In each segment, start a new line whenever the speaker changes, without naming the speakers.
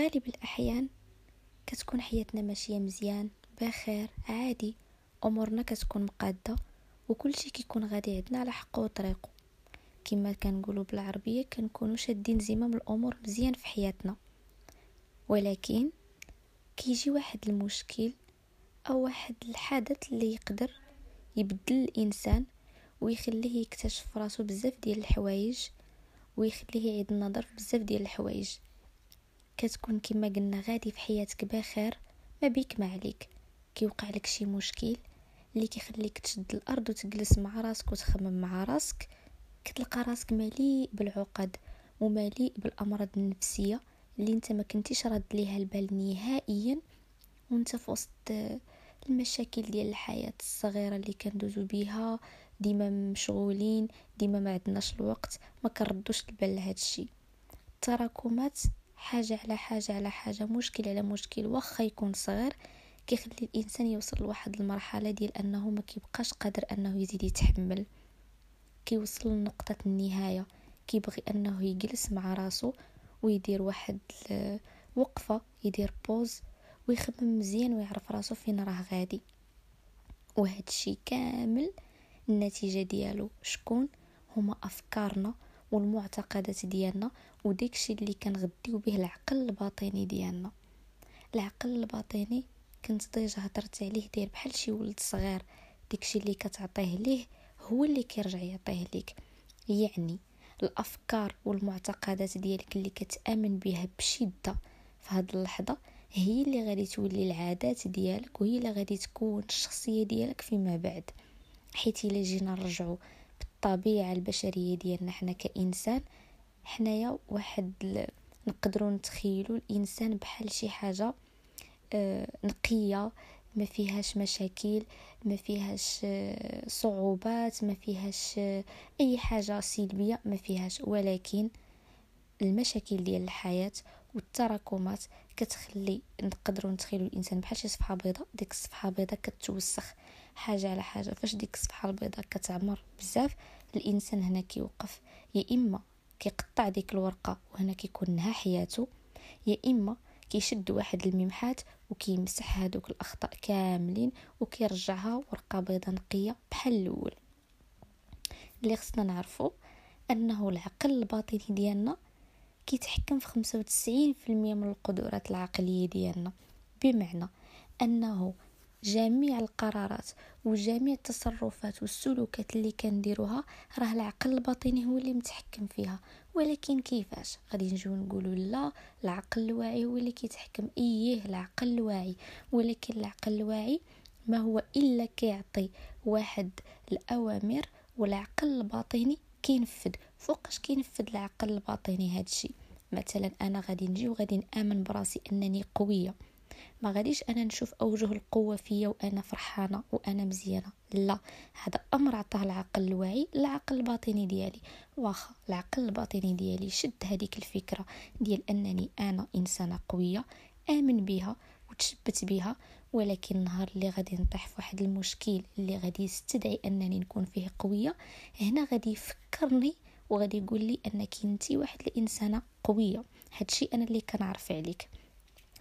غالب الأحيان كتكون حياتنا ماشية مزيان بخير عادي أمورنا كتكون مقادة وكل شيء كيكون غادي عندنا على حقه وطريقه كما كنقولوا بالعربية كنكونوا شادين زمام الأمور مزيان في حياتنا. ولكن كيجي واحد المشكل أو واحد الحدث اللي يقدر يبدل الإنسان ويخليه يكتشف راسو بزاف ديال الحوايج ويخليه يعيد النظر في بزاف ديال الحوايج. كتكون كما قلنا غادي في حياتك بخير ما بيك ما عليك. كيوقع لك شي مشكل اللي كيخليك تشد الأرض وتجلس مع راسك وتخمم مع راسك كتلقى راسك مليء بالعقد ومليء بالأمراض النفسية اللي انت ما كنتيش راد ليها البال نهائيا وانت في وسط المشاكل ديال الحياة الصغيرة اللي كندوزو بيها. ديما مشغولين ديما ما عندناش الوقت ما كنردوش البال لهذا الشيء التراكمات حاجة على حاجة على حاجة مشكل على مشكل. واخا يكون صغير كيخلي الإنسان يوصل لواحد المرحلة ديال أنه ما كيبقاش قادر أنه يزيد يتحمل. كيوصل لنقطة النهاية. كيبغي أنه يجلس مع راسو ويدير واحد وقفة يدير بوز ويخمم مزيان ويعرف راسو فين راه غادي. وهذا الشيء كامل النتيجة ديالو. شكون؟ هما أفكارنا. والمعتقدات ديالنا وداكشي اللي كنغديو به العقل الباطني ديالنا. العقل الباطني كنت ديجا هضرت عليه داير بحال شي ولد صغير. داكشي اللي كتعطيه ليه هو اللي كيرجع يعطيه ليك. يعني الأفكار والمعتقدات ديالك اللي كتآمن بها بشدة في هاد اللحظة هي اللي غادي تولي العادات ديالك وهي اللي غادي تكون الشخصية ديالك فيما بعد. حيت إلا جينا نرجعو بالطبيعه البشرية ديالنا حنا كإنسان حنايا واحد نقدروا نتخيلوا الإنسان بحال شي حاجة آه، نقية ما فيهاش مشاكل ما فيهاش آه، صعوبات ما فيهاش آه، أي حاجة سلبية ما فيهاش. ولكن المشاكل ديال الحياة والتراكمات كتخلي نقدروا نتخيلوا الإنسان بحال شي صفحة بيضاء ديك الصفحة بيضاء كتوسخ حاجة على حاجة. فاش ديك الصفحة البيضاء كتعمر بزاف الإنسان هنا كيوقف. يا إما كيقطع ديك الورقة وهنا كيكون نها حياته يا إما كيشد واحد الممحات وكيمسح هادوك الأخطاء كاملين وكيرجعها ورقة بيضاء نقية بحال الأول. اللي خصنا نعرفو أنه العقل الباطني ديالنا كيتحكم في خمسة وتسعين في المية من القدرات العقلية ديالنا. بمعنى أنه جميع القرارات وجميع التصرفات والسلوكات اللي كنديروها راه العقل الباطني هو اللي متحكم فيها. ولكن كيفاش؟ غادي نجيو نقولوا لا العقل الواعي هو اللي كيتحكم. إيه العقل الواعي. ولكن العقل الواعي ما هو إلا كيعطي واحد الأوامر والعقل الباطني كينفذ. فوقاش كينفذ العقل الباطني هذا الشيء مثلا أنا غادي نجي وغادي نآمن براسي أنني قوية. ما غاديش أنا نشوف أوجه القوة فيا وأنا فرحانة وأنا مزيانة. لا هذا أمر عطاه العقل الواعي العقل الباطني ديالي. واخا العقل الباطني ديالي شد هذيك الفكرة ديال أنني أنا إنسانة قوية آمن بها وتشبت بها ولكن النهار اللي غادي نطيح في واحد المشكل اللي غادي يستدعي أنني نكون فيه قوية هنا غادي يفكرني وغادي يقول لي أنك انت واحد الإنسانة قوية. هادشي أنا اللي كنعرف عليك.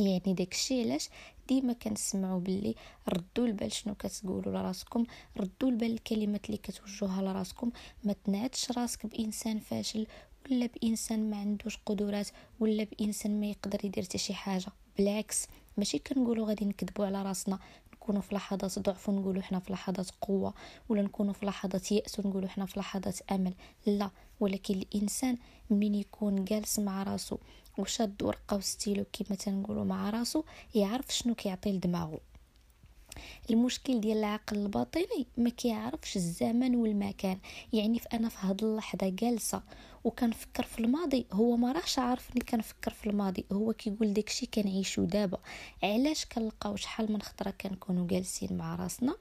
يعني داكشي علاش ديما كنسمعوا باللي ردوا البال شنو كتقولوا لراسكم ردوا البال الكلمات اللي كتوجهوها لراسكم. ما تنعدش راسك بإنسان فاشل ولا بإنسان ما عندوش قدرات ولا بإنسان ما يقدر يدير حتى شي حاجة. بالعكس ماشي كنقولوا غادي نكذبوا على راسنا. نكونوا في لحظات ضعف ونقولوا حنا في لحظات قوة ولا نكونوا في لحظات يأس ونقولوا حنا في لحظات أمل. لا ولكن الإنسان من يكون جالس مع راسو وشاد ورقة وستيلو كما تنقولوا مع راسو يعرف شنو كيعطي لدماغو. المشكل ديال العقل الباطني ما كيعرفش الزمن والمكان. يعني أنا في هاد اللحظة جالسة وكنفكر في الماضي هو ما راهش عارف اني كنفكر في الماضي. هو كيقول داكشي كنعيشو دابا. علاش كنلقاو شحال من خطرة كنكونوا جالسين مع راسنا؟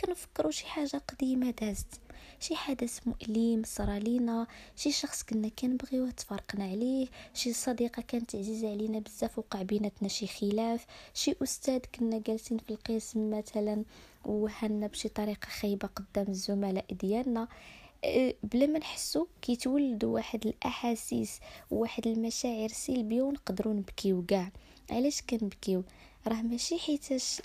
كنفكروا شي حاجة قديمة دازت. شي حدث مؤلم صرا لينا. شي شخص كنا كنبغيوه تفرقنا عليه. شي صديقة كانت عزيزه علينا بزاف وقع بيناتنا شي خلاف. شي أستاذ كنا جالسين في القسم مثلا وهنا بشي طريقة خايبة قدام الزملاء ديالنا. آه، بلا ما نحسو كيتولدوا واحد الأحاسيس وواحد المشاعر سلبية ونقدروا نبكيو كاع. علاش كنبكيو؟ راه ماشي حيتاش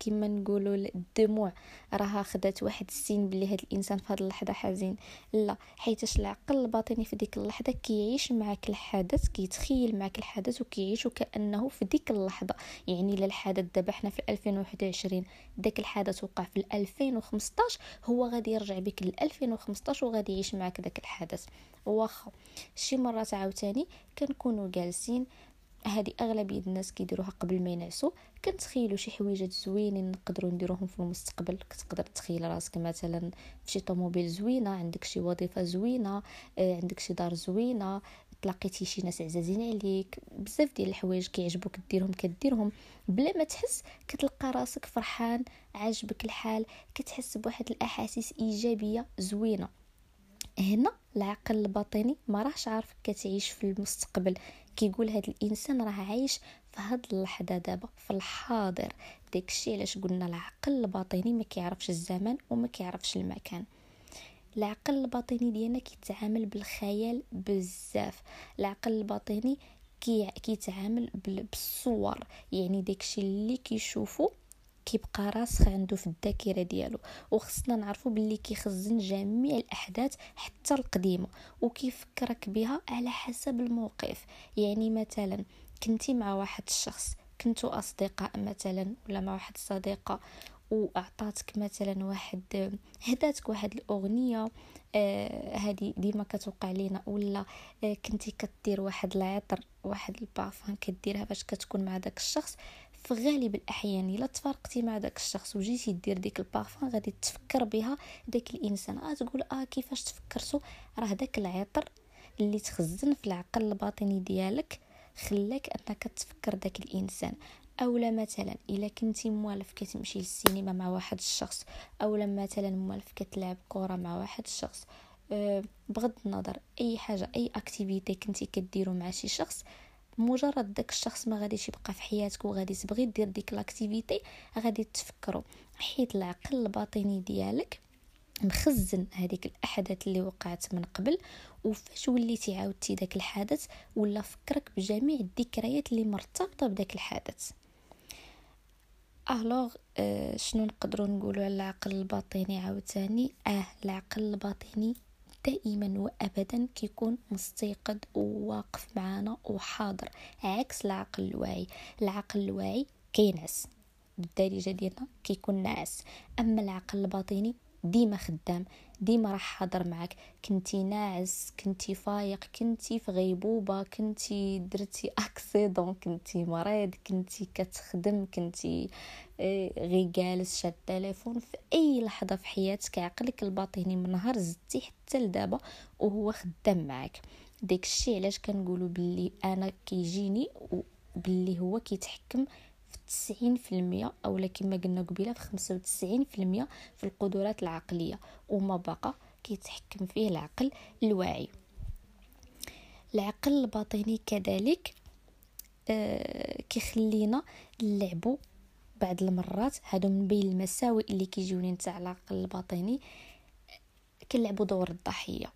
كيما نقولوا الدموع راها خدات واحد السين بلي هاد الإنسان في هاد اللحظة حزين. لا حيتاش العقل الباطني في ديك اللحظة كيعيش معك الحدث كيتخيل معك الحدث وكيعيش كانه في ديك اللحظة. يعني إلا الحدث دابا حنا في 2021 داك الحدث وقع في 2015 هو غادي يرجع بك ل 2015 وغادي يعيش معك داك الحدث. واخا شي مرات عاوتاني كنكونوا جالسين هذه أغلبية الناس كيديروها قبل ما ينعسوا. كنتخيلوا شي حويجات زوينين نقدروا نديروهم في المستقبل. كتقدر تخيل راسك مثلا في شي طوموبيل زوينة عندك شي وظيفة زوينة آه، عندك شي دار زوينة تلاقيتي شي ناس عزازين عليك. بزاف ديال الحوايج كيعجبوك ديرهم كديرهم. بلا ما تحس كتلقى راسك فرحان عاجبك الحال كتحس بواحد الأحاسيس إيجابية زوينة. هنا العقل الباطني ما راهش عارفك كتعيش في المستقبل. كيقول هذا الإنسان راه عايش في هاد اللحظة دابا في الحاضر. داكشي علاش قلنا العقل الباطني ما كيعرفش الزمان وما كيعرفش المكان. العقل الباطني ديالنا كيتعامل بالخيال بزاف. العقل الباطني كيتعامل بالصور. يعني داكشي اللي كيشوفو كيبقى راسخ عنده في الذاكرة ديالو. وخصنا نعرفو باللي كيخزن جميع الأحداث حتى القديمة وكيفكرك بها على حسب الموقف. يعني مثلا كنتي مع واحد الشخص كنتو أصدقاء مثلا ولا مع واحد الصديقة وأعطاتك مثلا واحد هداتك واحد الأغنية آه هذه ديما كتوقع لينا ولا آه كنتي كدير واحد العطر واحد البارفان كديرها باش كتكون مع داك الشخص في غالب الأحيان إلا تفارقتي مع داك الشخص وجيتي دير ديك البارفان غادي تفكر بها داك الإنسان. آه تقول آه كيفاش تفكرتو؟ راه داك العطر اللي تخزن في العقل الباطني ديالك خلاك أنك تفكر داك الإنسان. أولا مثلا إلا كنتي موالف كتمشي للسينما مع واحد الشخص أولا مثلا موالف كتلعب كره مع واحد الشخص أه بغض النظر أي حاجة أي activité كنتي كديرو مع شي شخص مجرد داك الشخص ما غاديش يبقى في حياتك وغادي تبغي دير ديك l'activité غادي تفكروا حيت العقل الباطني ديالك مخزن هذيك الأحداث اللي وقعت من قبل وفاش وليتي عاودتي داك الحدث ولا فكرك بجميع الذكريات اللي مرتبطة بداك الحدث الوغ آه شنو نقدروا نقولوا على العقل الباطني عاوتاني؟ آه العقل الباطني دائما وابدا كيكون مستيقظ وواقف معنا وحاضر. عكس العقل الواعي. العقل الواعي كينعس. بالدارجه ديالنا كيكون ناعس أما العقل الباطني ديما خدام ديما راح حاضر معك كنتي ناعس كنتي فايق كنتي في غيبوبة كنتي درتي أكسيدون كنتي مريض كنتي كتخدم كنتي آه، غي جالس شاد التليفون في أي لحظة في حياتك عقلك الباطني من نهار زدتي حتى لدابا وهو خدام معك داك الشيء علاش كنقولوا باللي أنا كيجيني باللي هو كيتحكم تسعين في المية أو كما قلنا قبيلة في خمسة وتسعين في المية في القدرات العقلية وما بقى كيتحكم فيه العقل الواعي. العقل الباطني كذلك آه كيخلينا نلعبوا بعض المرات هادو من بين المساوئ اللي كيجيوني نتاع العقل الباطني كنلعبوا دور الضحية.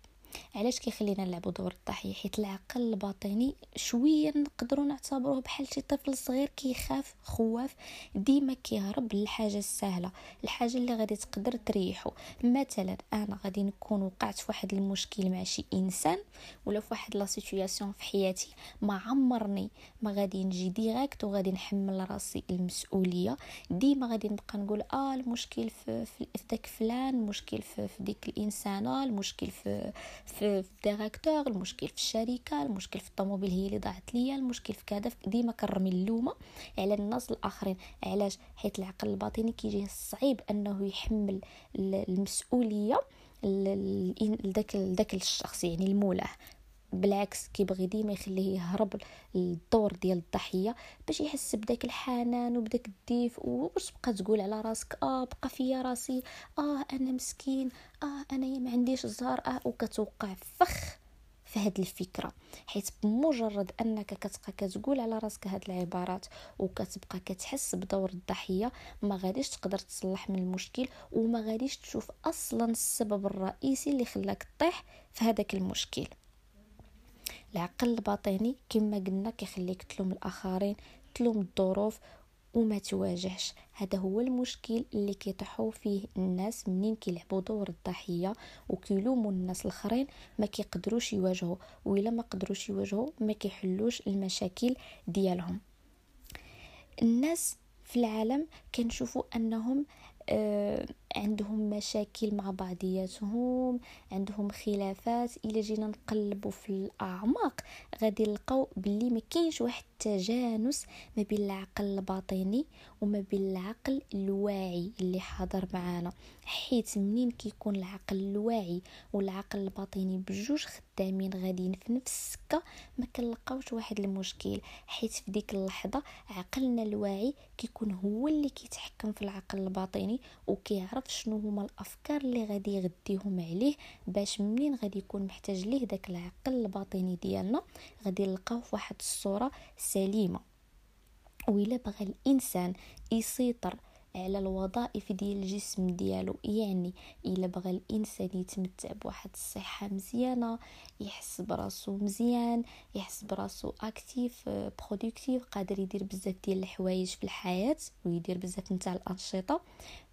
علاش كيخلينا نلعبوا دور الضحية؟ حيت العقل الباطني شوية نقدروا نعتبروه بحال شي طفل صغير كيخاف خواف ديما كيهرب للحاجة السهلة الحاجة اللي غادي تقدر تريحو. مثلا أنا غادي نكون وقعت في واحد المشكل مع شي إنسان ولا في واحد la situation في حياتي ما عمرني ما غادي نجي direct وغادي نحمل راسي المسؤولية. ديما غادي نبقى نقول آه المشكل في, في داك فلان المشكل في, في ديك الإنسانة المشكل في في ال directeur المشكل في الشركة المشكل في الطوموبيل هي اللي ضاعت ليا المشكل في كذا ديما كنرمي اللومة. على الناس الآخرين علاش؟ حيت العقل الباطني كيجيه صعيب أنه يحمل المسؤولية لذاك لذاك الشخص يعني المولاه. بالعكس كيبغي ديما يخليه يهرب للدور ديال الضحية باش يحس بداك الحنان وبداك الديف وباش تبقى تقول على راسك آه بقى فيا راسي آه أنا مسكين آه أنا ما عنديش الزهر آه وكتوقع فخ في هاد الفكرة. حيت بمجرد أنك كتبقى كتقول على راسك هاد العبارات وكتبقى كتحس بدور الضحية ما غاديش تقدر تصلح من المشكل وما غاديش تشوف أصلا السبب الرئيسي اللي خلاك تطيح في هذاك المشكل. العقل الباطني كما قلنا كيخليك تلوم الآخرين تلوم الظروف وما تواجهش. هذا هو المشكل اللي كيطيحوا فيه الناس منين كيلعبوا دور الضحية وكيلوموا الناس الآخرين ما كيقدروش يواجهوا وإلا ما قدروش يواجهوا ما كيحلوش المشاكل ديالهم. الناس في العالم كنشوفوا أنهم آه، عندهم مشاكل مع بعضياتهم عندهم خلافات. إلا جينا نقلبوا في الأعماق غادي نلقاو باللي ما كاينش واحد التجانس ما بين العقل الباطني وما بين العقل الواعي اللي حاضر معانا. حيت منين كيكون العقل الواعي والعقل الباطني بجوج خدامين غاديين في نفس السكة؟ ما كنلقاوش واحد المشكل. حيت في ديك اللحظة عقلنا الواعي كيكون هو اللي كيتحكم في العقل الباطني وكيعرف شنو هما الأفكار اللي غادي يغديهم عليه باش منين غادي يكون محتاج ليه داك العقل الباطني ديالنا غادي نلقاو في واحد الصورة سليمة. وإلا بغى الإنسان يسيطر على الوظائف ديال الجسم ديالو. يعني إلا بغى الإنسان يتمتع بواحد الصحة مزيانة يحس براسو مزيان يحس براسو actif productif قادر يدير بزاف ديال الحوايج في الحياة ويدير بزاف نتاع الأنشطة.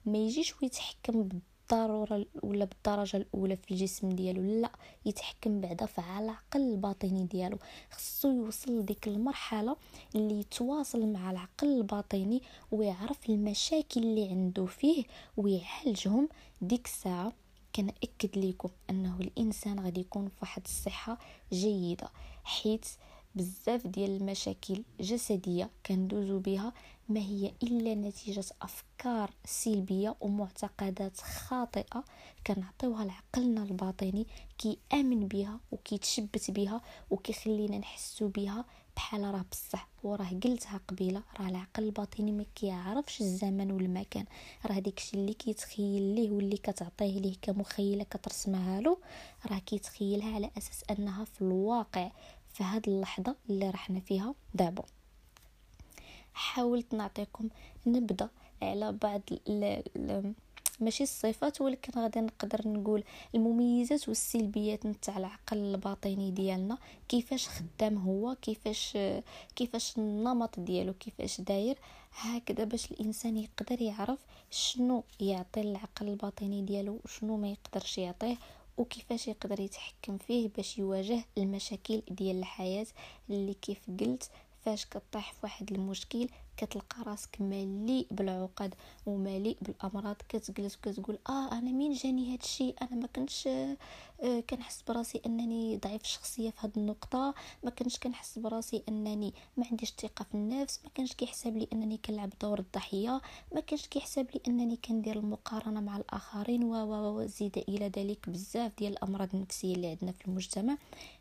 ما يجيش ويتحكم بالضرورة ولا بالدرجة الأولى في الجسم ديالو. لا يتحكم بعدا في العقل الباطني ديالو. خصو يوصل لديك المرحلة اللي يتواصل مع العقل الباطني ويعرف المشاكل اللي عنده فيه ويعالجهم. ديك الساعة كنأكد لكم أنه الإنسان غادي يكون في واحد الصحة جيدة حيث بزاف ديال المشاكل جسديه كندوزو بها ما هي إلا نتيجة أفكار سلبية ومعتقدات خاطئة كنعطيوها لعقلنا الباطني كيآمن بها وكيتشبت بها وكيخلينا نحسو بها بحال راه بصح وراه قلتها قبيلة راه العقل الباطني ما كيعرفش الزمن والمكان. راه داكشي اللي كيتخيل ليه واللي كتعطيه ليه كمخيلة كترسمها له راه كيتخيلها على أساس أنها في الواقع في هذه اللحظة اللي رحنا فيها دابا. حاولت نعطيكم نبدأ على بعض ماشي الصفات ولكن غادي نقدر نقول المميزات والسلبيات نتاع العقل الباطني ديالنا. كيفاش خدام هو كيفاش كيفاش النمط ديالو كيفاش داير. هكذا باش الإنسان يقدر يعرف شنو يعطي العقل الباطني ديالو وشنو ما يقدرش يعطيه وكيفاش يقدر يتحكم فيه باش يواجه المشاكل ديال الحياة اللي كيف قلت. فاش كطيح في واحد المشكل كتلقى راسك مليء بالعقد ومليء بالأمراض. كتجلس وكتقول آه أنا مين جاني هاد الشيء أنا ما كنتش آه كنحس براسي أنني ضعيف الشخصيه في هاد النقطة. ما كنتش كنحس براسي أنني ما عنديش ثقة في النفس. ما كانش كيحسب لي أنني كنلعب دور الضحية. ما كانش كيحسب لي أنني كندير المقارنة مع الآخرين. و و إلى ذلك بزاف ديال الأمراض النفسية اللي عندنا في المجتمع.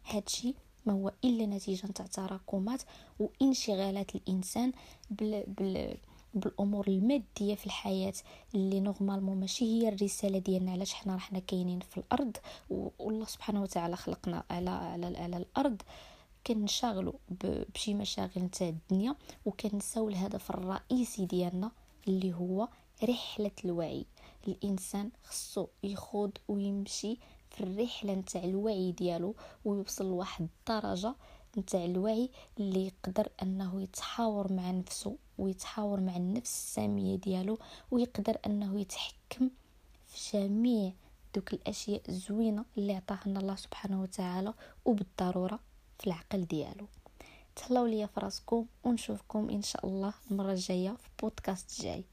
هادشي ما هو إلا نتيجة تاع تراكمات وانشغالات الإنسان بال بال بالأمور المادية في الحياة اللي نورمالمون ماشي هي الرسالة ديالنا. علاش حنا رحنا كاينين في الأرض والله سبحانه وتعالى خلقنا على على, على الأرض. كنشغلوا بشي مشاغل نتاع الدنيا وكنساو الهدف الرئيسي ديالنا اللي هو رحلة الوعي. الإنسان خصو يخوض ويمشي في الرحلة نتاع الوعي ديالو ويوصل لواحد الدرجة نتاع الوعي اللي يقدر أنه يتحاور مع نفسه ويتحاور مع النفس السامية ديالو ويقدر أنه يتحكم في جميع دوك الأشياء الزوينة اللي عطاها لنا الله سبحانه وتعالى وبالضرورة في العقل ديالو. تهلاو ليا فراسكم ونشوفكم إن شاء الله المرة الجاية في بودكاست جاي.